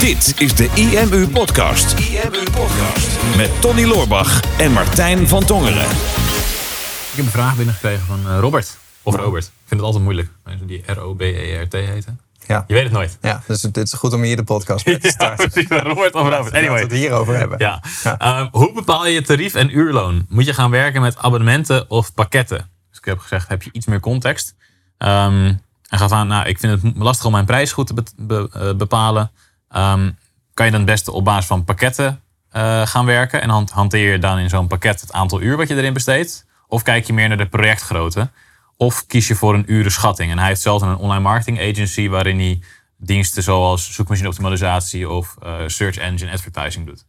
Dit is de IMU Podcast. IMU Podcast. Met Tony Loorbach en Martijn van Tongeren. Ik heb een vraag binnengekregen van eh, Robert. Of Robert. Ik vind het altijd moeilijk. Mensen die R-O-B-E-R-T heten. Ja. Je weet het nooit. Ja, dus het is goed om hier de podcast mee te starten. Robert of Robert. Laten we Anyway. het hierover hebben. Ja. Ja. Ehm, hoe bepaal je tarief en uurloon? Moet je gaan werken met abonnementen of pakketten? Dus ik heb gezegd, heb je iets meer context? Ehm, en gaf aan, nou, ik vind het lastig om mijn prijs goed te eh, bepalen. Ehm, kan je dan het beste op basis van pakketten eh, gaan werken? En hanteer je dan in zo'n pakket het aantal uur wat je erin besteedt? Of kijk je meer naar de projectgrootte? Of kies je voor een urenschatting? En hij heeft zelf een online marketing agency waarin hij diensten zoals zoekmachine optimalisatie of eh, search engine advertising doet.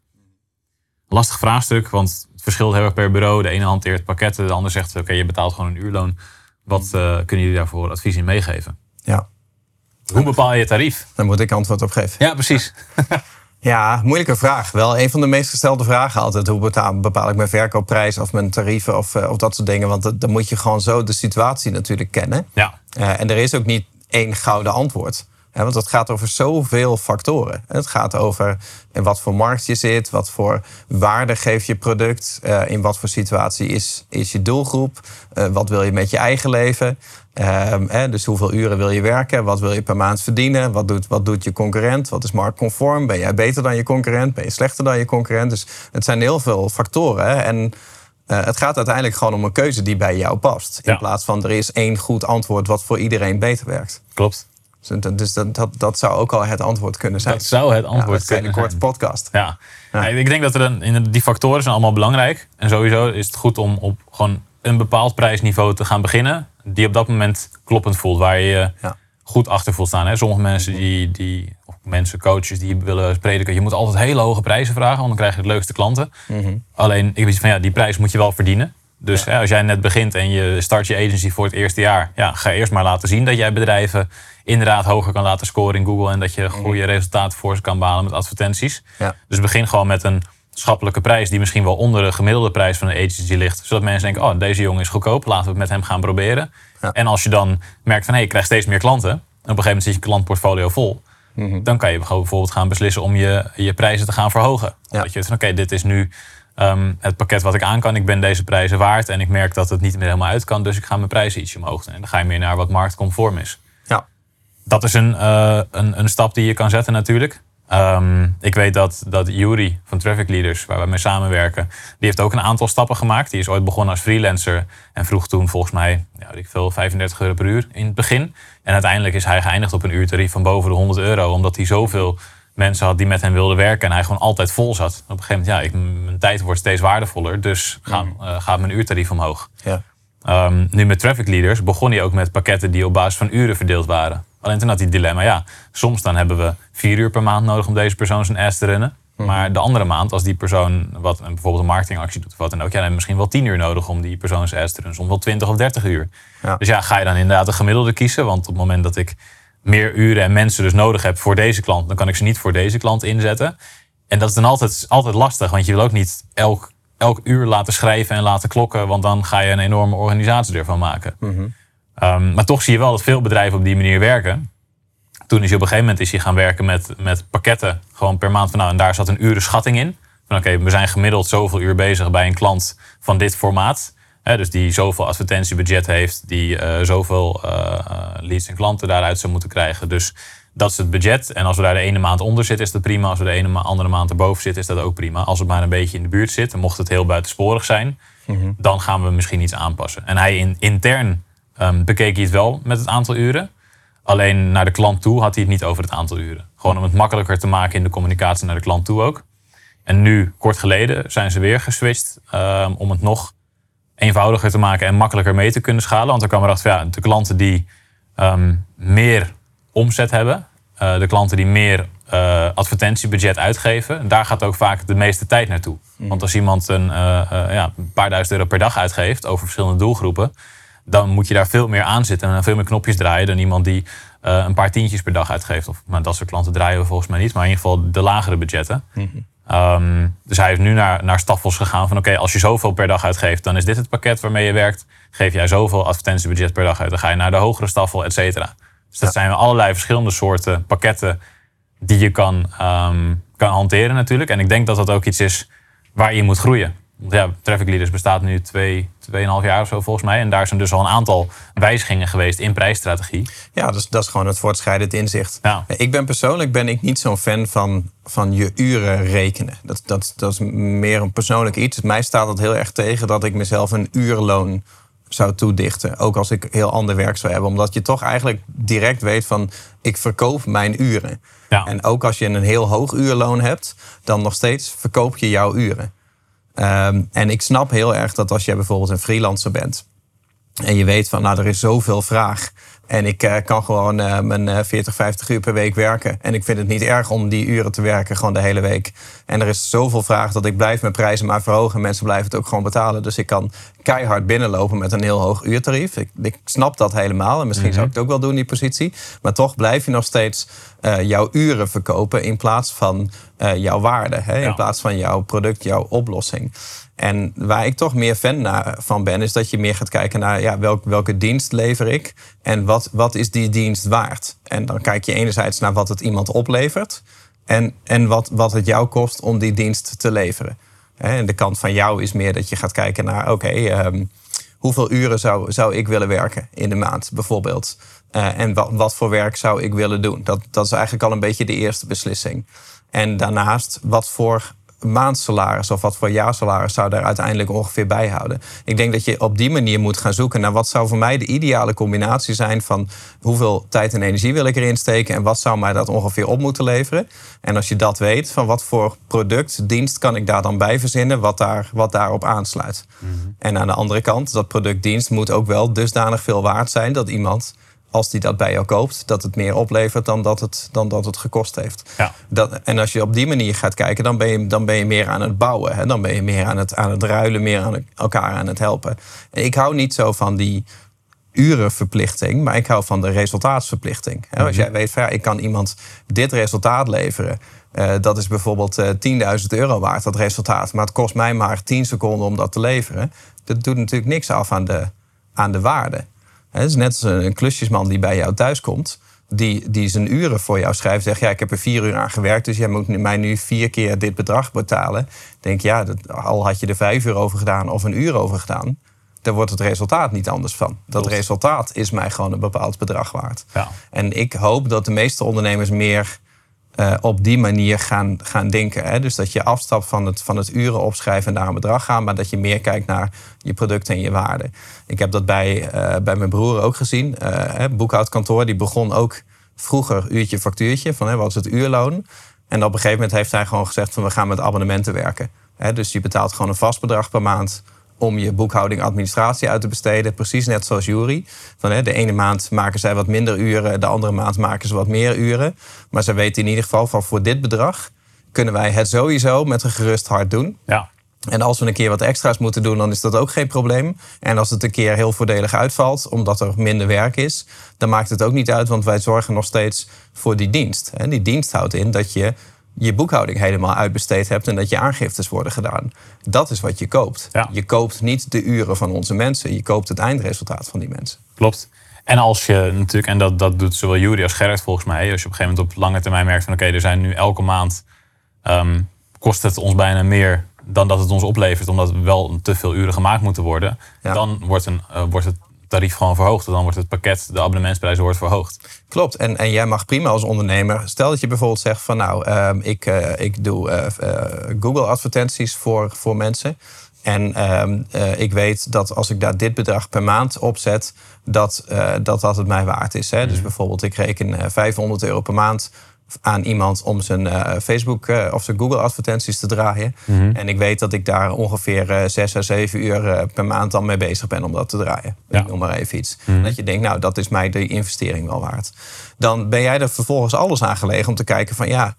Lastig vraagstuk, want het verschilt heel erg per bureau. De ene hanteert pakketten, de ander zegt oké, je betaalt gewoon een uurloon. Wat eh, kunnen jullie daarvoor advies in meegeven? Ja, Hoe bepaal je tarief? daar moet ik antwoord op geven. Ja, precies. Ja, moeilijke vraag. Wel een van de meest gestelde vragen altijd. Hoe bepaal ik mijn verkoopprijs of mijn tarieven of, eh, of dat soort dingen? Want dat- dan moet je gewoon zo de situatie natuurlijk kennen. Ja, Eh, en er is ook niet één gouden antwoord. Want het gaat over zoveel factoren. Het gaat over in wat voor markt je zit, wat voor waarde geeft je product, eh, in wat voor situatie is, is je doelgroep, eh, wat wil je met je eigen leven. Ehm, dus hoeveel uren wil je werken, wat wil je per maand verdienen, wat doet, wat doet je concurrent, wat is marktconform, ben jij beter dan je concurrent, ben je slechter dan je concurrent. Dus het zijn heel veel factoren. En eh, het gaat uiteindelijk gewoon om een keuze die bij jou past. In Ja. plaats van er is één goed antwoord wat voor iedereen beter werkt. klopt. Dus dat- Dus dat, dat, zou ook al het antwoord kunnen zijn. Dat zou het ja, antwoord het is een kunnen korte zijn. podcast. Ja. Ik denk dat er een, die factoren zijn allemaal belangrijk. En sowieso is het goed om op gewoon een bepaald prijsniveau te gaan beginnen. Die op dat moment kloppend voelt. Waar je je Ja. goed achter voelt staan. Hè. Sommige mensen die, die of mensen, coaches, die willen prediken. Je moet altijd hele hoge prijzen vragen. Want dan krijg je de leukste klanten. Mhm. Alleen, ik weet van ja, die prijs moet je wel verdienen. Dus hè, als jij net begint en je start je agency voor het eerste jaar. Ja, ga eerst maar laten zien dat jij bedrijven inderdaad hoger kan laten scoren in Google. En dat je goede resultaten voor ze kan behalen met advertenties. Ja. Dus begin gewoon met een schappelijke prijs die misschien wel onder de gemiddelde prijs van een agency ligt. Zodat mensen denken, oh, deze jongen is goedkoop, laten we het met hem gaan proberen. Ja. En als je dan merkt van, hé, hey, ik krijg steeds meer klanten. En op een gegeven moment zit je klantportfolio vol. Mhm. Dan kan je bijvoorbeeld gaan beslissen om je, je prijzen te gaan verhogen. Omdat je weet van, oké, dit is nu ehm, het pakket wat ik aan kan. Ik ben deze prijzen waard. En ik merk dat het niet meer helemaal uit kan. Dus ik ga mijn prijzen ietsje omhoog. En dan ga je meer naar wat marktconform is Ja. dat is een, eh, een, een stap die je kan zetten natuurlijk. Ehm, ik weet dat, dat Yuri van Traffic Leaders, waar we mee samenwerken, die heeft ook een aantal stappen gemaakt. Die is ooit begonnen als freelancer en vroeg toen volgens mij, ja, ik veel, 35 euro per uur in het begin. En uiteindelijk is hij geëindigd op een uurtarief van boven de 100 euro, omdat hij zoveel mensen had die met hem wilden werken en hij gewoon altijd vol zat. Op een gegeven moment, ja, ik, mijn tijd wordt steeds waardevoller, dus gaat, eh, gaat mijn uurtarief omhoog. Ja. Ehm, nu met Traffic Leaders begon hij ook met pakketten die op basis van uren verdeeld waren. Alleen toen had hij het dilemma, ja, soms dan hebben we vier uur per maand nodig om deze persoon zijn ass te runnen. Maar de andere maand, als die persoon wat, een- bijvoorbeeld een marketingactie doet of wat dan ook, ja, dan heb je misschien wel tien uur nodig om die persoon zijn ass te runnen. Soms wel 20 of 30 uur. Ja. Dus ja, ga je dan inderdaad een gemiddelde kiezen? Want op het moment dat ik meer uren en mensen dus nodig heb voor deze klant, dan kan ik ze niet voor deze klant inzetten. En dat is dan altijd, altijd lastig, want je wil ook niet elk, elk uur laten schrijven en laten klokken, want dan ga je een enorme organisatie ervan maken. Ehm, maar toch zie je wel dat veel bedrijven op die manier werken. Toen is hij op een gegeven moment is hij gaan werken met, met pakketten, gewoon per maand. Van, nou, en daar zat een urenschatting in. Van oké, we zijn gemiddeld zoveel uur bezig bij een klant van dit formaat. Hè, dus die zoveel advertentiebudget heeft, die eh, zoveel eh, eh, leads en klanten daaruit zou moeten krijgen. Dus dat is het budget. En als we daar de ene maand onder zitten, is dat prima. Als we de ene ma- andere maand erboven zitten, is dat ook prima. Als het maar een beetje in de buurt zit, en mocht het heel buitensporig zijn, dan gaan we misschien iets aanpassen. En hij in, intern ehm, bekeek hij het wel met het aantal uren. Alleen naar de klant toe had hij het niet over het aantal uren. Gewoon om het makkelijker te maken in de communicatie naar de klant toe ook. En nu, kort geleden, zijn ze weer geswitcht ehm, om het nog eenvoudiger te maken en makkelijker mee te kunnen schalen. Want er kwam erachter, ja, de klanten die ehm, meer omzet hebben, eh, de klanten die meer eh, advertentiebudget uitgeven, daar gaat ook vaak de meeste tijd naartoe. Want als iemand een, eh, ja, een paar duizend euro per dag uitgeeft over verschillende doelgroepen, dan moet je daar veel meer aan zitten en veel meer knopjes draaien dan iemand die een paar tientjes per dag uitgeeft. Of, maar dat soort klanten draaien we volgens mij niet, maar in ieder geval de lagere budgetten. Ehm, dus hij is nu naar, naar Staffels gegaan van oké, als je zoveel per dag uitgeeft, dan is dit het pakket waarmee je werkt. Geef jij zoveel advertentiebudget per dag uit, dan ga je naar de hogere staffel, et cetera. Dus dat zijn allerlei verschillende soorten pakketten die je kan, ehm, kan hanteren natuurlijk. En ik denk dat dat ook iets is waar je moet groeien. Want ja, Traffic Leaders bestaat nu twee, tweeënhalf jaar of zo volgens mij. En daar zijn dus al een aantal wijzigingen geweest in prijsstrategie. Ja, dus dat is gewoon het voortschrijdend inzicht. Ja. Ik ben persoonlijk ben ik niet zo'n fan van, van je uren rekenen. Dat, dat, dat is meer een persoonlijk iets. Mij staat het heel erg tegen dat ik mezelf een uurloon zou toedichten. Ook als ik heel ander werk zou hebben. Omdat je toch eigenlijk direct weet van ik verkoop mijn uren. Ja. En ook als je een heel hoog uurloon hebt, dan nog steeds verkoop je jouw uren. Um, en ik snap heel erg dat als je bijvoorbeeld een freelancer bent. En je weet van, nou, er is zoveel vraag. En ik uh, kan gewoon uh, mijn uh, 40, 50 uur per week werken. En ik vind het niet erg om die uren te werken, gewoon de hele week. En er is zoveel vraag dat ik blijf mijn prijzen maar verhogen. En mensen blijven het ook gewoon betalen. Dus ik kan keihard binnenlopen met een heel hoog uurtarief. Ik, ik snap dat helemaal. En misschien zou ik het ook wel doen, die positie. Maar toch blijf je nog steeds uh, jouw uren verkopen in plaats van jouw waarde. Hè? In plaats van jouw product, jouw oplossing. En waar ik toch meer fan van ben, is dat je meer gaat kijken naar ja, welk, welke dienst lever ik en wat, wat is die dienst waard. En dan kijk je enerzijds naar wat het iemand oplevert en, en wat, wat het jou kost om die dienst te leveren. En de kant van jou is meer dat je gaat kijken naar, oké, um, hoeveel uren zou, zou ik willen werken in de maand bijvoorbeeld? Uh, en wat, wat voor werk zou ik willen doen? Dat, dat is eigenlijk al een beetje de eerste beslissing. En daarnaast, wat voor maandsalaris of wat voor jaarsalaris zou daar uiteindelijk ongeveer bij houden. Ik denk dat je op die manier moet gaan zoeken naar wat zou voor mij de ideale combinatie zijn van hoeveel tijd en energie wil ik erin steken en wat zou mij dat ongeveer op moeten leveren. En als je dat weet, van wat voor product, dienst kan ik daar dan bij verzinnen wat, daar, wat daarop aansluit. Mhm. En aan de andere kant, dat product, dienst moet ook wel dusdanig veel waard zijn dat iemand als die dat bij jou koopt, dat het meer oplevert dan dat het, dan dat het gekost heeft. Ja. Dat, en als je op die manier gaat kijken, dan ben je, dan ben je meer aan het bouwen. Hè? Dan ben je meer aan het, aan het ruilen, meer aan elkaar aan het helpen. En ik hou niet zo van die urenverplichting, maar ik hou van de resultaatsverplichting. Als mhm. jij weet van ja, ik kan iemand dit resultaat leveren. Uh, dat is bijvoorbeeld uh, 10.000 euro waard, dat resultaat. Maar het kost mij maar 10 seconden om dat te leveren. Dat doet natuurlijk niks af aan de, aan de waarde. Het is net als een klusjesman die bij jou thuis komt. Die, die zijn uren voor jou schrijft. Zegt, ja, ik heb er vier uur aan gewerkt. Dus jij moet mij nu vier keer dit bedrag betalen. Denk, ja, dat, al had je er vijf uur over gedaan of een uur over gedaan. Dan wordt het resultaat niet anders van. Dat resultaat is mij gewoon een bepaald bedrag waard. Ja. En ik hoop dat de meeste ondernemers meer uh, op die manier gaan, gaan denken. Hè? Dus dat je afstapt van het, van het uren opschrijven en daar een bedrag gaan, maar dat je meer kijkt naar je producten en je waarde. Ik heb dat bij, uh, bij mijn broer ook gezien. Uh, boekhoudkantoor, die begon ook vroeger uurtje factuurtje, van hè, wat is het uurloon. En op een gegeven moment heeft hij gewoon gezegd van we gaan met abonnementen werken. Hè? Dus je betaalt gewoon een vast bedrag per maand om je boekhouding administratie uit te besteden. Precies net zoals Jury. Van, hè, de ene maand maken zij wat minder uren, de andere maand maken ze wat meer uren. Maar ze weten in ieder geval van voor dit bedrag kunnen wij het sowieso met een gerust hart doen. Ja. En als we een keer wat extra's moeten doen, dan is dat ook geen probleem. En als het een keer heel voordelig uitvalt, omdat er minder werk is, dan maakt het ook niet uit, want wij zorgen nog steeds voor die dienst. En die dienst houdt in dat je je boekhouding helemaal uitbesteed hebt en dat je aangiftes worden gedaan. Dat is wat je koopt. Je koopt niet de uren van onze mensen, je koopt het eindresultaat van die mensen. Klopt. En als je natuurlijk, en dat, dat doet zowel Jury als Gerrit volgens mij, als je op een gegeven moment op lange termijn merkt van oké, er zijn nu elke maand um, kost het ons bijna meer dan dat het ons oplevert, omdat er wel te veel uren gemaakt moeten worden, dan wordt, een, uh, wordt het tarief gewoon verhoogd. Dan wordt het pakket, de abonnementsprijs wordt verhoogd. Klopt. En, en jij mag prima als ondernemer. Stel dat je bijvoorbeeld zegt van nou, uh, ik, uh, ik doe uh, Google advertenties voor, voor mensen. En ehm, ik weet dat als ik daar dit bedrag per maand opzet, dat dat, dat het mij waard is. Hè? Dus mhm. bijvoorbeeld, ik reken 500 euro per maand aan iemand om zijn uh, Facebook uh, of zijn Google advertenties te draaien. Mhm. En ik weet dat ik daar ongeveer uh, 6 à 7 uur per maand dan mee bezig ben om dat te draaien. Ja. Ik noem maar even iets. Mhm. Dat je denkt, nou, dat is mij de investering wel waard. Dan ben jij er vervolgens alles aan gelegen om te kijken van ja,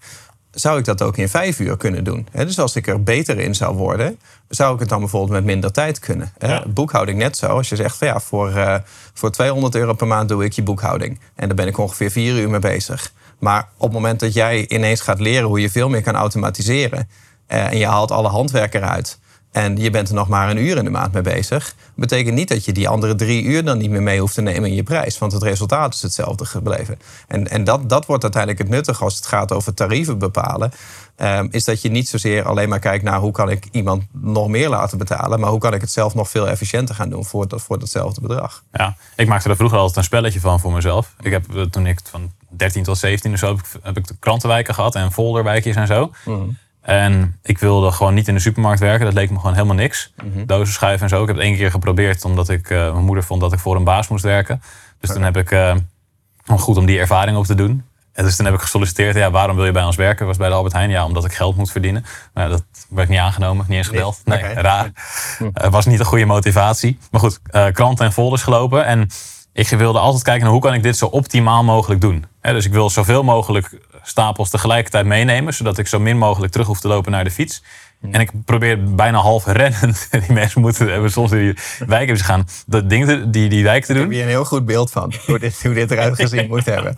zou ik dat ook in vijf uur kunnen doen? dus als ik er beter in zou worden, zou ik het dan bijvoorbeeld met minder tijd kunnen. Boekhouding net zo. Als je zegt van ja, voor, voor 200 euro per maand doe ik je boekhouding. En daar ben ik ongeveer vier uur mee bezig. Maar op het moment dat jij ineens gaat leren hoe je veel meer kan automatiseren. Uh, en je haalt alle handwerk eruit. En je bent er nog maar een uur in de maand mee bezig, betekent niet dat je die andere drie uur dan niet meer mee hoeft te nemen in je prijs. Want het resultaat is hetzelfde gebleven. En, en dat, dat wordt uiteindelijk het nuttige als het gaat over tarieven bepalen. Um, is dat je niet zozeer alleen maar kijkt naar hoe kan ik iemand nog meer laten betalen, maar hoe kan ik het zelf nog veel efficiënter gaan doen voor, dat, voor datzelfde bedrag. Ja, ik maakte er vroeger altijd een spelletje van voor mezelf. Ik heb eh, toen ik van 13 tot 17 of zo heb ik, heb ik de krantenwijken gehad en folderwijkjes en zo. Mm. En ik wilde gewoon niet in de supermarkt werken. Dat leek me gewoon helemaal niks. Mm Dozen schuiven en zo. Ik heb het één keer geprobeerd omdat ik, uh, mijn moeder vond dat ik voor een baas moest werken. Dus toen heb ik uh, goed om die ervaring op te doen. En dus toen heb ik gesolliciteerd. Ja, waarom wil je bij ons werken? Was bij de Albert Heijn. Ja, omdat ik geld moet verdienen. Maar dat werd niet aangenomen. Niet eens gebeld. Nee, raar. Het was niet een goede motivatie. Maar goed, uh, kranten en folders gelopen. En ik wilde altijd kijken naar hoe kan ik dit zo optimaal mogelijk doen. dus ik wil zoveel mogelijk stapels tegelijkertijd meenemen, zodat ik zo min mogelijk terug hoef te lopen naar de fiets. En ik probeer bijna half rennen. Die mensen moeten hebben soms die wijken gaan dat ding die, die wijk te doen. Ik heb hier een heel goed beeld van hoe dit, hoe dit eruit gezien moet hebben.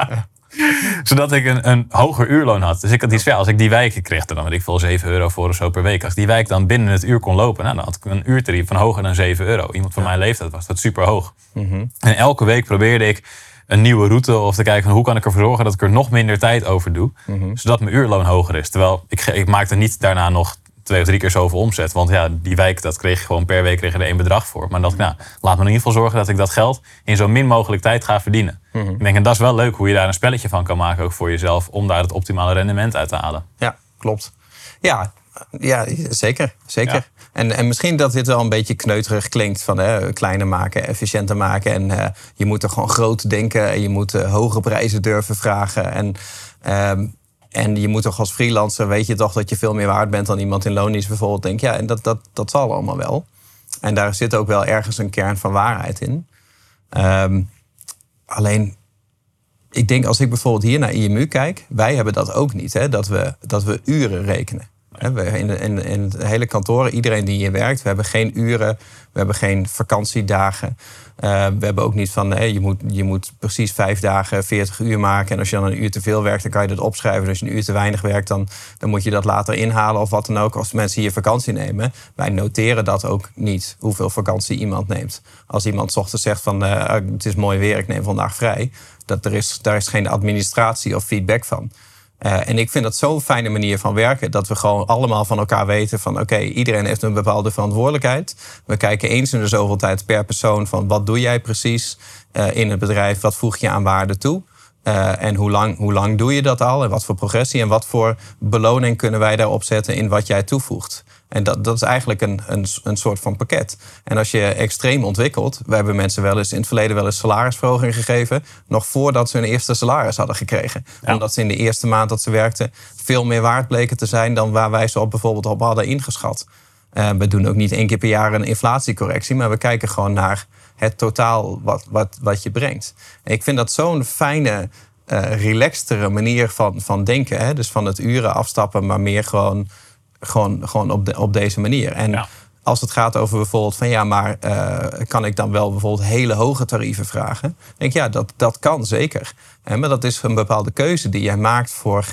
Zodat ik een, een hoger uurloon had. Dus ik had iets. Als ik die wijken kreeg, dan weet ik veel 7 euro voor of zo per week. Als die wijk dan binnen het uur kon lopen, nou, dan had ik een uurtarief van hoger dan 7 euro. Iemand van mijn leeftijd was dat super hoog. Mhm. En elke week probeerde ik een nieuwe route of te kijken van hoe kan ik ervoor zorgen dat ik er nog minder tijd over doe. Mhm. Zodat mijn uurloon hoger is. Terwijl ik, ik maakte niet daarna nog twee of drie keer zoveel omzet. Want ja, die wijk, dat kreeg je gewoon per week kreeg je er één bedrag voor. Maar dat, nou, laat me in ieder geval zorgen dat ik dat geld in zo min mogelijk tijd ga verdienen. Mhm. Ik denk, en dat is wel leuk hoe je daar een spelletje van kan maken, ook voor jezelf, om daar het optimale rendement uit te halen. Ja, klopt. Ja, ja zeker. zeker. En, en misschien dat dit wel een beetje kneuterig klinkt van hè, kleiner maken, efficiënter maken. En uh, je moet er gewoon groot denken en je moet uh, hoge prijzen durven vragen. En um, en je moet toch als freelancer, weet je toch dat je veel meer waard bent dan iemand in loondienst bijvoorbeeld. Denk ja, en dat, dat, dat zal allemaal wel. En daar zit ook wel ergens een kern van waarheid in. Um, alleen, ik denk als ik bijvoorbeeld hier naar IMU kijk, wij hebben dat ook niet, hè, dat, we, dat we uren rekenen. In, in, in het hele kantoor, iedereen die hier werkt, we hebben geen uren, we hebben geen vakantiedagen. Uh, we hebben ook niet van, je, moet, je moet precies vijf dagen 40 uur maken. En als je dan een uur te veel werkt, dan kan je dat opschrijven. als je een uur te weinig werkt, dan, dan moet je dat later inhalen of wat dan ook. Als mensen hier vakantie nemen, wij noteren dat ook niet, hoeveel vakantie iemand neemt. Als iemand ochtends zegt van, uh, het is mooi weer, ik neem vandaag vrij. Dat er is, daar is geen administratie of feedback van. Uh, en ik vind dat zo'n fijne manier van werken. Dat we gewoon allemaal van elkaar weten van oké, iedereen heeft een bepaalde verantwoordelijkheid. We kijken eens in de zoveel tijd per persoon van wat doe jij precies uh, in het bedrijf? Wat voeg je aan waarde toe? Uh, en hoe lang, hoe lang doe je dat al? En wat voor progressie en wat voor beloning kunnen wij daarop zetten in wat jij toevoegt? En dat, dat is eigenlijk een, een, een soort van pakket. En als je extreem ontwikkelt, we hebben mensen wel eens in het verleden wel eens salarisverhoging gegeven, nog voordat ze hun eerste salaris hadden gekregen. Omdat ze in de eerste maand dat ze werkten veel meer waard bleken te zijn dan waar wij ze op bijvoorbeeld op hadden ingeschat. Uh, we doen ook niet één keer per jaar een inflatiecorrectie, maar we kijken gewoon naar het totaal wat, wat, wat je brengt. En ik vind dat zo'n fijne, uh, relaxtere manier van, van denken. Hè? Dus van het uren afstappen, maar meer gewoon gewoon, gewoon op, de, op deze manier. En als het gaat over bijvoorbeeld van ja, maar uh, kan ik dan wel bijvoorbeeld hele hoge tarieven vragen? denk ja, dat, dat kan zeker. En, maar dat is een bepaalde keuze die jij maakt voor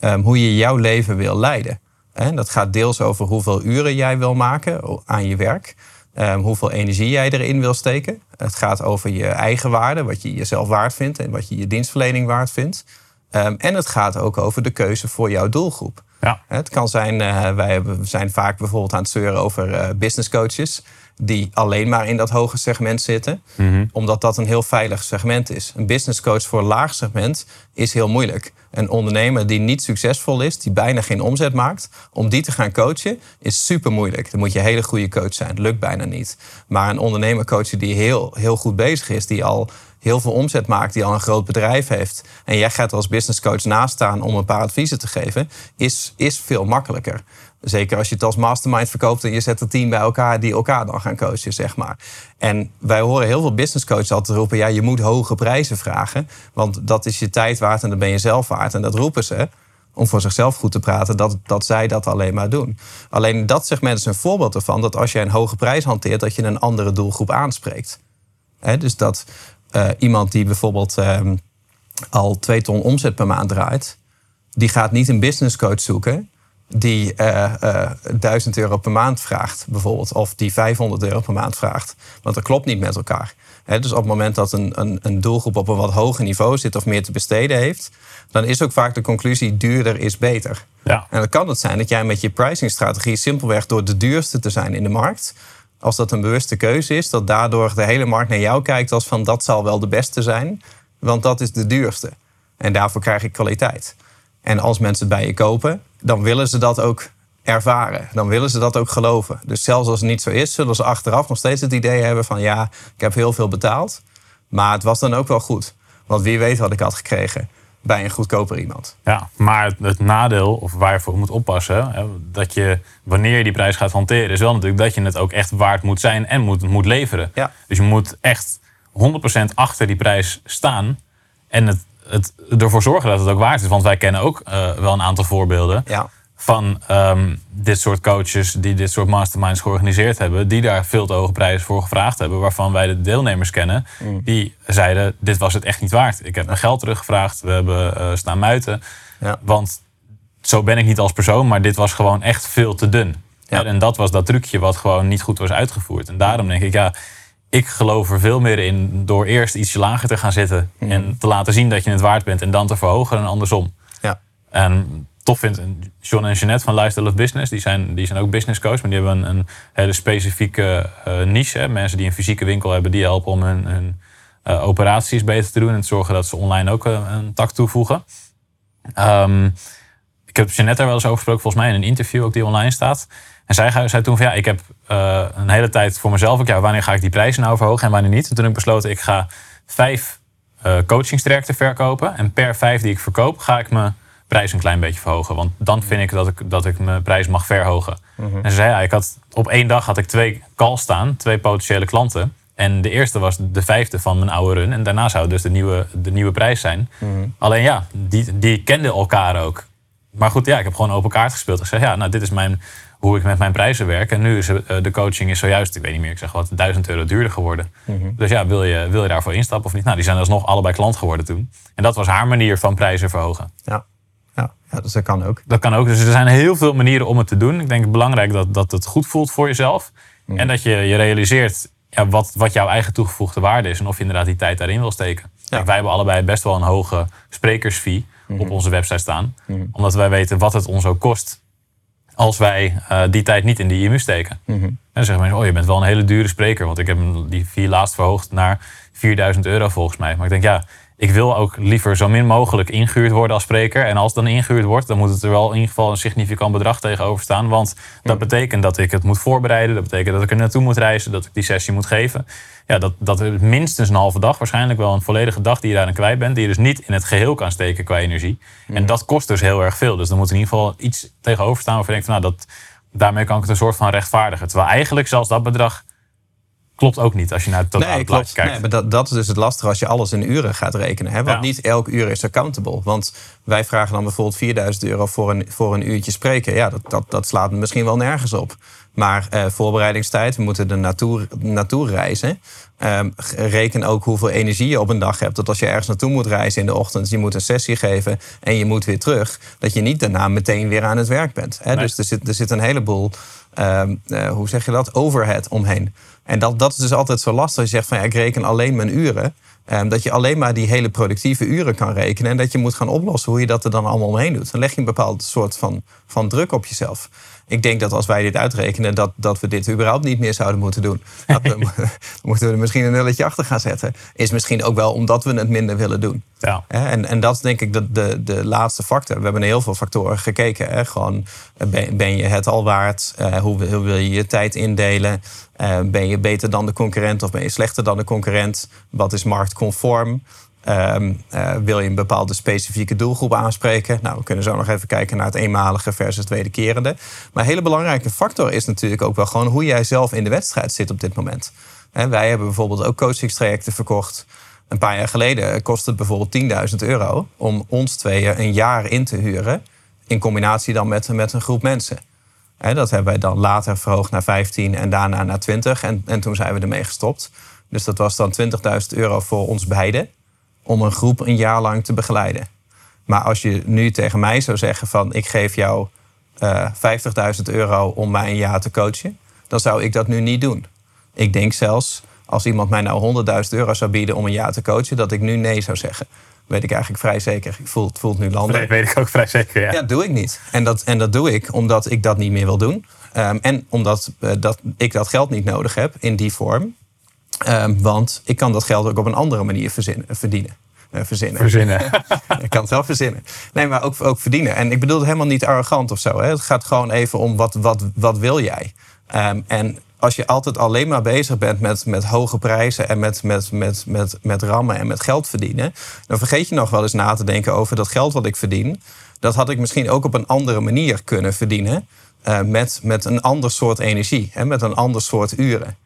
um, hoe je jouw leven wil leiden. En dat gaat deels over hoeveel uren jij wil maken aan je werk. Um, hoeveel energie jij erin wil steken. Het gaat over je eigen waarde, wat je jezelf waard vindt en wat je je dienstverlening waard vindt. Um, en het gaat ook over de keuze voor jouw doelgroep. Ja. Het kan zijn, uh, wij zijn vaak bijvoorbeeld aan het zeuren over uh, business coaches. Die alleen maar in dat hoge segment zitten. Mhm. Omdat dat een heel veilig segment is. Een business coach voor een laag segment is heel moeilijk. Een ondernemer die niet succesvol is, die bijna geen omzet maakt, om die te gaan coachen, is super moeilijk. Dan moet je een hele goede coach zijn. Dat lukt bijna niet. Maar een ondernemer coachen die heel, heel goed bezig is, die al heel veel omzet maakt, die al een groot bedrijf heeft. En jij gaat er als business coach naast staan om een paar adviezen te geven, is, is veel makkelijker. Zeker als je het als mastermind verkoopt en je zet een team bij elkaar die elkaar dan gaan coachen, zeg maar. En wij horen heel veel business coaches altijd roepen: ja, je moet hoge prijzen vragen, want dat is je tijd waard en dat ben je zelf waard. En dat roepen ze om voor zichzelf goed te praten, dat, dat zij dat alleen maar doen. Alleen dat segment is een voorbeeld ervan dat als je een hoge prijs hanteert, dat je een andere doelgroep aanspreekt. dus dat uh, iemand die bijvoorbeeld um, al twee ton omzet per maand draait, die gaat niet een business coach zoeken die uh, 1000 euro per maand vraagt, bijvoorbeeld, of die 500 euro per maand vraagt. Want dat klopt niet met elkaar. dus op het moment dat een, een, een, doelgroep op een wat hoger niveau zit of meer te besteden heeft, dan is ook vaak de conclusie: duurder is beter. Ja. En dan kan het zijn dat jij met je pricingstrategie simpelweg door de duurste te zijn in de markt, als dat een bewuste keuze is, dat daardoor de hele markt naar jou kijkt als van dat zal wel de beste zijn, want dat is de duurste. En daarvoor krijg ik kwaliteit. En als mensen het bij je kopen, dan willen ze dat ook ervaren. Dan willen ze dat ook geloven. Dus zelfs als het niet zo is, zullen ze achteraf nog steeds het idee hebben van ja, ik heb heel veel betaald. Maar het was dan ook wel goed. Want wie weet wat ik had gekregen bij een goedkoper iemand. Ja, maar het, nadeel, of waar je voor moet oppassen, dat je wanneer je die prijs gaat hanteren, is wel natuurlijk dat je het ook echt waard moet zijn en moet, moet leveren. Ja. Dus je moet echt 100% achter die prijs staan en het, het ervoor zorgen dat het ook waard is. Want wij kennen ook uh, wel een aantal voorbeelden. Ja van um, dit soort coaches die dit soort masterminds georganiseerd hebben, die daar veel te hoge prijzen voor gevraagd hebben, waarvan wij de deelnemers kennen, mm. die zeiden: Dit was het echt niet waard. Ik heb mijn geld teruggevraagd, we hebben uh, staan muiten. Ja. Want zo ben ik niet als persoon, maar dit was gewoon echt veel te dun. Ja. En dat was dat trucje wat gewoon niet goed was uitgevoerd. En daarom denk ik, ja, ik geloof er veel meer in door eerst ietsje lager te gaan zitten mm. en te laten zien dat je het waard bent en dan te verhogen en andersom. Ja. En tof vind. John en Jeanette van Lifestyle of Business, die zijn, die zijn ook business coach, maar die hebben een, een hele specifieke uh, niche. Hè. Mensen die een fysieke winkel hebben, die helpen om hun, uh, operaties beter te doen en te zorgen dat ze online ook uh, een tak toevoegen. Um, ik heb Jeanette er wel eens over gesproken, volgens mij in een interview ook die online staat. En zij zei toen van ja, ik heb een hele tijd voor mezelf ook, ja, wanneer ga ik die prijzen nou verhogen en wanneer niet. En toen heb ik besloten, ik ga vijf coachingstrajecten verkopen. En per vijf die ik verkoop, ga ik me prijs een klein beetje verhogen. Want dan vind ik dat ik, dat ik mijn prijs mag verhogen. Mhm. En ze zei, ja, ik had, op één dag had ik twee calls staan, twee potentiële klanten. En de eerste was de vijfde van mijn oude run. En daarna zou dus de nieuwe, de nieuwe prijs zijn. Mhm. Alleen ja, die, die kenden elkaar ook. Maar goed, ja, ik heb gewoon open kaart gespeeld. Ik zei, ja, nou, dit is mijn, hoe ik met mijn prijzen werk. En nu is uh, de coaching is zojuist, ik weet niet meer, ik zeg wat, duizend euro duurder geworden. Mhm. Dus ja, wil je, wil je daarvoor instappen of niet? Nou, die zijn alsnog allebei klant geworden toen. En dat was haar manier van prijzen verhogen. Ja. Ja, dus dat kan ook. Dat kan ook. Dus er zijn heel veel manieren om het te doen. Ik denk het belangrijk dat, dat het goed voelt voor jezelf. Mm. En dat je je realiseert ja, wat, wat jouw eigen toegevoegde waarde is. En of je inderdaad die tijd daarin wil steken. wij hebben allebei best wel een hoge sprekersfee op mm-hmm. onze website staan. Mm-hmm. Omdat wij weten wat het ons ook kost als wij uh, die tijd niet in die IMU steken. Mm-hmm. En dan zeggen mensen, oh je bent wel een hele dure spreker. Want ik heb die fee laatst verhoogd naar 4000 euro volgens mij. Maar ik denk, ja, ik wil ook liever zo min mogelijk ingehuurd worden als spreker. En als het dan ingehuurd wordt, dan moet het er wel in ieder geval een significant bedrag tegenover staan. Want dat betekent dat ik het moet voorbereiden. Dat betekent dat ik er naartoe moet reizen. Dat ik die sessie moet geven. Ja, dat, dat minstens een halve dag, waarschijnlijk wel een volledige dag die je daarin kwijt bent. Die je dus niet in het geheel kan steken qua energie. En dat kost dus heel erg veel. Dus dan moet in ieder geval iets tegenover staan waarvan je denkt, van, nou, dat, daarmee kan ik het een soort van rechtvaardigen. Terwijl eigenlijk zelfs dat bedrag klopt ook niet als je naar het totale nee, plaatje kijkt. Nee, maar dat, dat is dus het lastige als je alles in uren gaat rekenen. Hè? Want niet elk uur is accountable. Want wij vragen dan bijvoorbeeld 4000 euro voor een, voor een uurtje spreken. Ja, dat, dat, dat slaat misschien wel nergens op. Maar eh, voorbereidingstijd, we moeten er naartoe, naartoe reizen. Ehm, reken ook hoeveel energie je op een dag hebt. Dat als je ergens naartoe moet reizen in de ochtend, je moet een sessie geven en je moet weer terug, dat je niet daarna meteen weer aan het werk bent. Hè? Dus er zit, er zit een heleboel, ehm, eh, hoe zeg je dat, overhead omheen. En dat, dat is dus altijd zo lastig. Als je zegt van ja, ik reken alleen mijn uren. Um, dat je alleen maar die hele productieve uren kan rekenen. En dat je moet gaan oplossen hoe je dat er dan allemaal omheen doet. Dan leg je een bepaald soort van, van druk op jezelf. Ik denk dat als wij dit uitrekenen, dat, dat we dit überhaupt niet meer zouden moeten doen. Dat we, moeten we er misschien een nulletje achter gaan zetten. Is misschien ook wel omdat we het minder willen doen. Ja. En, en dat is denk ik de, de, de laatste factor. We hebben heel veel factoren gekeken. Hè? Gewoon, ben, ben je het al waard? Uh, hoe, hoe, wil je je tijd indelen? Uh, ben je beter dan de concurrent of ben je slechter dan de concurrent? Wat is marktconform? Um, uh, wil je een bepaalde specifieke doelgroep aanspreken? Nou, we kunnen zo nog even kijken naar het eenmalige versus het wederkerende. Maar een hele belangrijke factor is natuurlijk ook wel gewoon hoe jij zelf in de wedstrijd zit op dit moment. En wij hebben bijvoorbeeld ook coachingstrajecten verkocht. Een paar jaar geleden kostte het bijvoorbeeld 10.000 euro om ons tweeën een jaar in te huren. In combinatie dan met, met een groep mensen. Dat hebben wij dan later verhoogd naar 15 en daarna naar 20. En, en toen zijn we ermee gestopt. Dus dat was dan 20.000 euro voor ons beiden om een groep een jaar lang te begeleiden. Maar als je nu tegen mij zou zeggen van ik geef jou eh 50.000 euro om mij een jaar te coachen, dan zou ik dat nu niet doen. Ik denk zelfs, als iemand mij nou 100.000 euro zou bieden om een jaar te coachen, dat ik nu nee zou zeggen. Weet ik eigenlijk vrij zeker. Ik voel, het voelt nu landen. Dat weet ik ook vrij zeker, ja. Ja, doe ik niet. En dat, en dat doe ik omdat ik dat niet meer wil doen. Ehm, en omdat eh, dat, ik dat geld niet nodig heb in die vorm. Ehm, want ik kan dat geld ook op een andere manier verzinnen, verdienen. Eh, verzinnen. Verzinnen. ik kan het wel verzinnen. Nee, maar ook, ook verdienen. En ik bedoel het helemaal niet arrogant of zo. Hè. Het gaat gewoon even om wat, wat, wat wil jij? Ehm, en als je altijd alleen maar bezig bent met, met hoge prijzen en met, met, met, met, met rammen en met geld verdienen, dan vergeet je nog wel eens na te denken over dat geld wat ik verdien. Dat had ik misschien ook op een andere manier kunnen verdienen. eh, met, met een ander soort energie, hè, met een ander soort uren.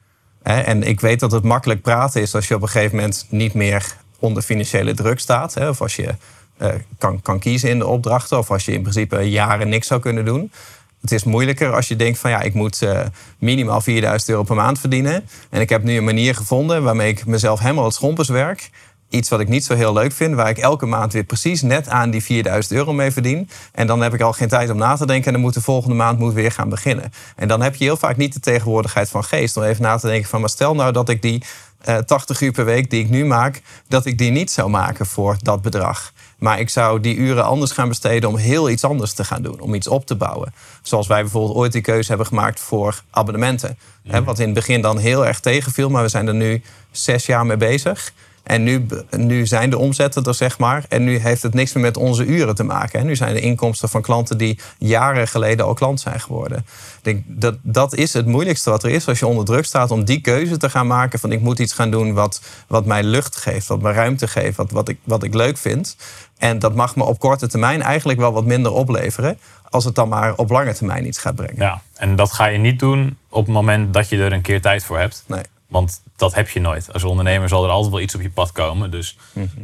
Hè, en ik weet dat het makkelijk praten is als je op een gegeven moment niet meer onder financiële druk staat. Hè, of als je eh, kan, kan kiezen in de opdrachten. Of als je in principe jaren niks zou kunnen doen. Het is moeilijker als je denkt van ja, ik moet eh, minimaal 4000 euro per maand verdienen. En ik heb nu een manier gevonden waarmee ik mezelf helemaal het schompers werk. Iets wat ik niet zo heel leuk vind, waar ik elke maand weer precies net aan die 4000 euro mee verdien. En dan heb ik al geen tijd om na te denken en dan moet de volgende maand moet weer gaan beginnen. En dan heb je heel vaak niet de tegenwoordigheid van geest om even na te denken van, maar stel nou dat ik die eh 80 uur per week die ik nu maak, dat ik die niet zou maken voor dat bedrag. Maar ik zou die uren anders gaan besteden om heel iets anders te gaan doen. Om iets op te bouwen. Zoals wij bijvoorbeeld ooit die keuze hebben gemaakt voor abonnementen. Hè, wat in het begin dan heel erg tegenviel. Maar we zijn er nu zes jaar mee bezig. En nu, nu zijn de omzetten er, zeg maar. En nu heeft het niks meer met onze uren te maken. Hè. Nu zijn de inkomsten van klanten die jaren geleden al klant zijn geworden. Ik denk, dat, dat is het moeilijkste wat er is als je onder druk staat om die keuze te gaan maken. Van ik moet iets gaan doen wat, wat mij lucht geeft, wat mij ruimte geeft, wat, wat, ik, wat ik leuk vind. En dat mag me op korte termijn eigenlijk wel wat minder opleveren. Als het dan maar op lange termijn iets gaat brengen. Ja, en dat ga je niet doen op het moment dat je er een keer tijd voor hebt. Nee. Want dat heb je nooit. Als ondernemer zal er altijd wel iets op je pad komen. Dus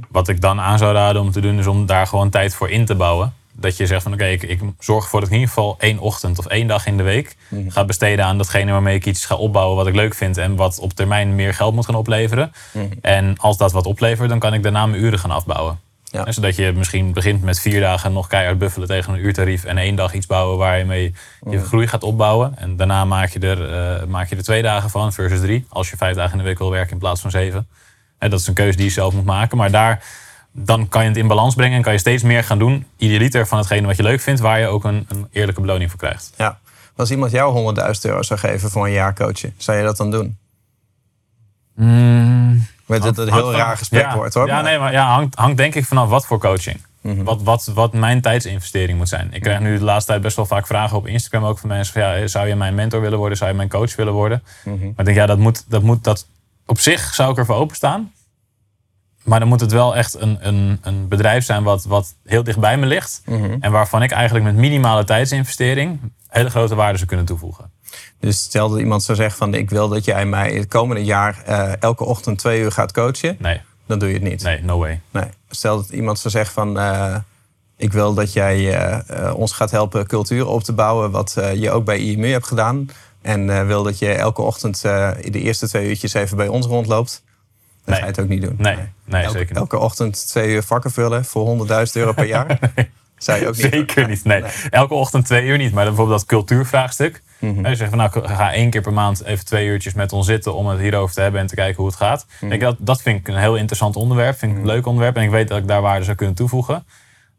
wat ik dan aan zou raden om te doen, is om daar gewoon tijd voor in te bouwen. Dat je zegt van oké, ik, ik zorg ervoor dat ik in ieder geval één ochtend of één dag in de week Mhm. ga besteden aan datgene waarmee ik iets ga opbouwen wat ik leuk vind en wat op termijn meer geld moet gaan opleveren. Mhm. En als dat wat oplevert, dan kan ik daarna mijn uren gaan afbouwen. Ja. En Zodat je misschien begint met vier dagen nog keihard buffelen tegen een uurtarief en één dag iets bouwen waar je mee je groei gaat opbouwen. En daarna maak je, er, eh, maak je er twee dagen van versus drie. Als je vijf dagen in de week wil werken in plaats van zeven. Hè, dat is een keuze die je zelf moet maken. Maar daar, dan kan je het in balans brengen en kan je steeds meer gaan doen. Idealiter van hetgene wat je leuk vindt, waar je ook een, een eerlijke beloning voor krijgt. Ja. Als iemand jou 100.000 euro zou geven voor een jaar coachen, zou je dat dan doen? Weet dat het een heel raar gesprek ja, wordt hoor. Ja, maar- nee, maar ja, hangt, hangt denk ik vanaf wat voor coaching. wat, wat, wat mijn tijdsinvestering moet zijn. Ik krijg nu de laatste tijd best wel vaak vragen op Instagram ook van mensen. Van, ja, zou je mijn mentor willen worden? Zou je mijn coach willen worden? Maar ik denk, ja, dat moet, dat moet dat op zich zou ik ervoor openstaan. Maar dan moet het wel echt een, een, een bedrijf zijn wat, wat heel dicht bij me ligt. En waarvan ik eigenlijk met minimale tijdsinvestering hele grote waarde zou kunnen toevoegen. Dus stel dat iemand zou zeggen van ik wil dat jij mij het komende jaar eh, elke ochtend twee uur gaat coachen. Nee, Dan doe je het niet. nee, no way. Nee. Stel dat iemand zou zeggen van eh, ik wil dat jij eh, ons gaat helpen cultuur op te bouwen. Wat je ook bij IMU hebt gedaan. En wil dat je elke ochtend de eerste twee uurtjes even bij ons rondloopt. Dan Nee. ga je het ook niet doen. Nee, nee, elke, zeker niet. elke ochtend twee uur vakken vullen voor 100.000 euro per jaar. Zou je ook niet doen. Zeker niet. Nee. Elke ochtend twee uur niet. Maar dan bijvoorbeeld dat cultuurvraagstuk. Mhm. Je zegt van nou, ga één keer per maand even twee uurtjes met ons zitten om het hierover te hebben en te kijken hoe het gaat. Mhm. Denk ik, dat, dat vind ik een heel interessant onderwerp. Vind ik een leuk onderwerp. En ik weet dat ik daar waarde zou kunnen toevoegen.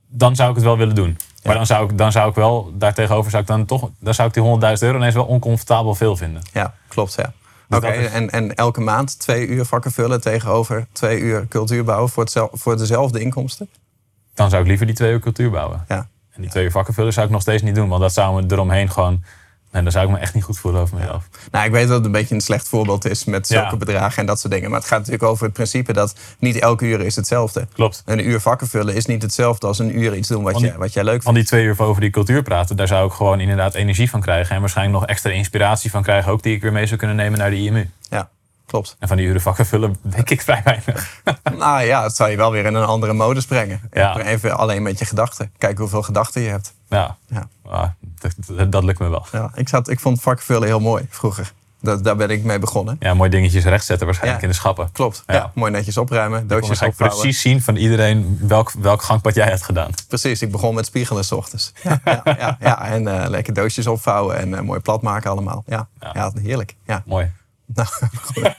Dan zou ik het wel willen doen. Maar dan zou ik, dan zou ik wel, daartegenover zou ik dan toch, dan zou ik die 100.000 euro ineens wel oncomfortabel veel vinden. Ja, klopt. Ja. Dus Oké, is- en, en elke maand twee uur vakken vullen tegenover twee uur cultuur bouwen voor, voor dezelfde inkomsten? Dan zou ik liever die twee uur cultuur bouwen. Ja. En die twee uur vakken vullen zou ik nog steeds niet doen. Want dat zou me eromheen gewoon, nee, dan zou ik me echt niet goed voelen over mezelf. Nou, ik weet dat het een beetje een slecht voorbeeld is met zulke Ja. bedragen en dat soort dingen. Maar het gaat natuurlijk over het principe dat niet elke uur is hetzelfde. Klopt. Een uur vakken vullen is niet hetzelfde als een uur iets doen wat, Van die- je, wat jij leuk van vindt. die twee uur over die cultuur praten, daar zou ik gewoon inderdaad energie van krijgen. En waarschijnlijk nog extra inspiratie van krijgen, ook die ik weer mee zou kunnen nemen naar de IMU. Ja, klopt. En van die uren vakken vullen, denk ik vrij weinig. nou ja, het zou je wel weer in een andere modus brengen. Ja. Even alleen met je gedachten. Kijken hoeveel gedachten je hebt. Ja, Ja. Ah, dat, dat, lukt me wel. Ja, ik, zat, ik vond vakken vullen heel mooi vroeger. Dat, daar ben ik mee begonnen. Ja, mooi dingetjes rechtzetten waarschijnlijk Ja. in de schappen. Klopt. Ja. Ja. mooi netjes opruimen, doosjes ik opvouwen. precies zien van iedereen welk, welk gangpad jij hebt gedaan. Precies, ik begon met spiegelen s ochtends. Ja, ja, ja. En eh, lekker doosjes opvouwen en eh, mooi plat maken allemaal. Ja, ja. Ja. heerlijk. Ja. Mooi. Nou, goed.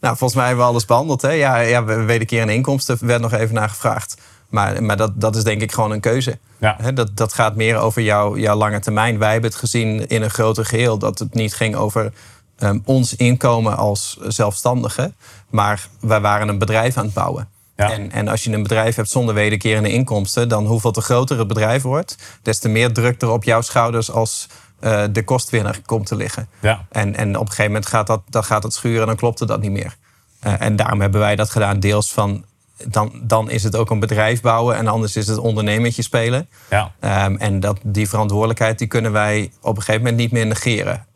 nou, volgens mij hebben we alles behandeld. Hè? Ja, ja, we wederkerende inkomsten werd nog even naar gevraagd. Maar, maar dat, dat is denk ik gewoon een keuze. Ja. Dat, dat gaat meer over jouw, jouw lange termijn. Wij hebben het gezien in een groter geheel. Dat het niet ging over ehm, ons inkomen als zelfstandigen. Maar wij waren een bedrijf aan het bouwen. Ja. En, en als je een bedrijf hebt zonder wederkerende inkomsten... dan hoeveel te groter het bedrijf wordt... des te meer druk er op jouw schouders als eh, de kostwinner komt te liggen. Ja. En, en op een gegeven moment gaat dat, dan gaat het schuren en dan klopte dat niet meer. Eh, en daarom hebben wij dat gedaan. Deels van, dan, dan is het ook een bedrijf bouwen en anders is het ondernemertje spelen. Ja. Ehm, en dat, die verantwoordelijkheid die kunnen wij op een gegeven moment niet meer negeren.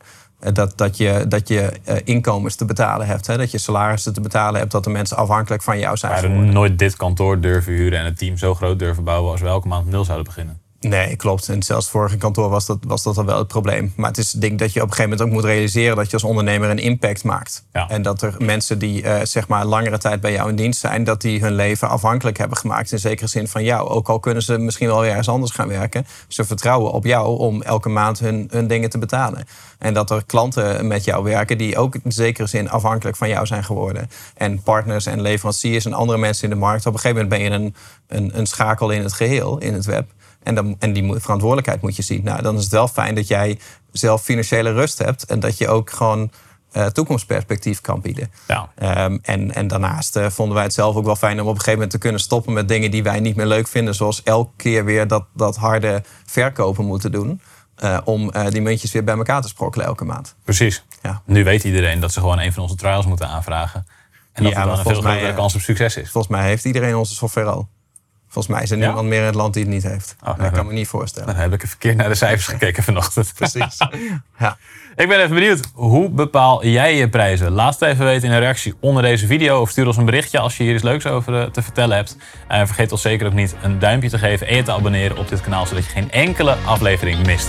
Eh, Dat, dat je, dat je inkomens te betalen hebt. Hè? Dat je salarissen te betalen hebt. Dat de mensen afhankelijk van jou We zijn hadden geworden. nooit dit kantoor durven huren en het team zo groot durven bouwen als we elke maand nul zouden beginnen. Nee, klopt. En zelfs vorige kantoor was dat, was dat al wel het probleem. Maar het is denk dat je op een gegeven moment ook moet realiseren dat je als ondernemer een impact maakt. Ja. En dat er mensen die eh, zeg maar langere tijd bij jou in dienst zijn, dat die hun leven afhankelijk hebben gemaakt in zekere zin van jou. Ook al kunnen ze misschien wel weer ergens anders gaan werken. Ze vertrouwen op jou om elke maand hun, hun dingen te betalen. En dat er klanten met jou werken die ook in zekere zin afhankelijk van jou zijn geworden. En partners en leveranciers en andere mensen in de markt. Op een gegeven moment ben je een, een, een schakel in het geheel, in het web. En, dan, en die verantwoordelijkheid moet je zien. Nou, dan is het wel fijn dat jij zelf financiële rust hebt. En dat je ook gewoon eh, toekomstperspectief kan bieden. Ja. Ehm, en, en daarnaast eh, vonden wij het zelf ook wel fijn om op een gegeven moment te kunnen stoppen met dingen die wij niet meer leuk vinden. Zoals elke keer weer dat, dat harde verkopen moeten doen. eh, om die muntjes weer bij elkaar te sprokkelen elke maand. Precies. Ja. Nu weet iedereen dat ze gewoon een van onze trials moeten aanvragen. En dat Ja, er dan een veel grotere kans op succes is. Volgens mij heeft iedereen onze software al. Volgens mij is er Ja? niemand meer in het land die het niet heeft. Oh, dat kan me niet voorstellen. Dan heb ik verkeerd naar de cijfers gekeken vanochtend. Precies. ja. Ik ben even benieuwd, hoe bepaal jij je prijzen? Laat het even weten in een reactie onder deze video of stuur ons een berichtje als je hier iets leuks over eh, te vertellen hebt. En vergeet ons zeker ook niet een duimpje te geven en je te abonneren op dit kanaal, zodat je geen enkele aflevering mist.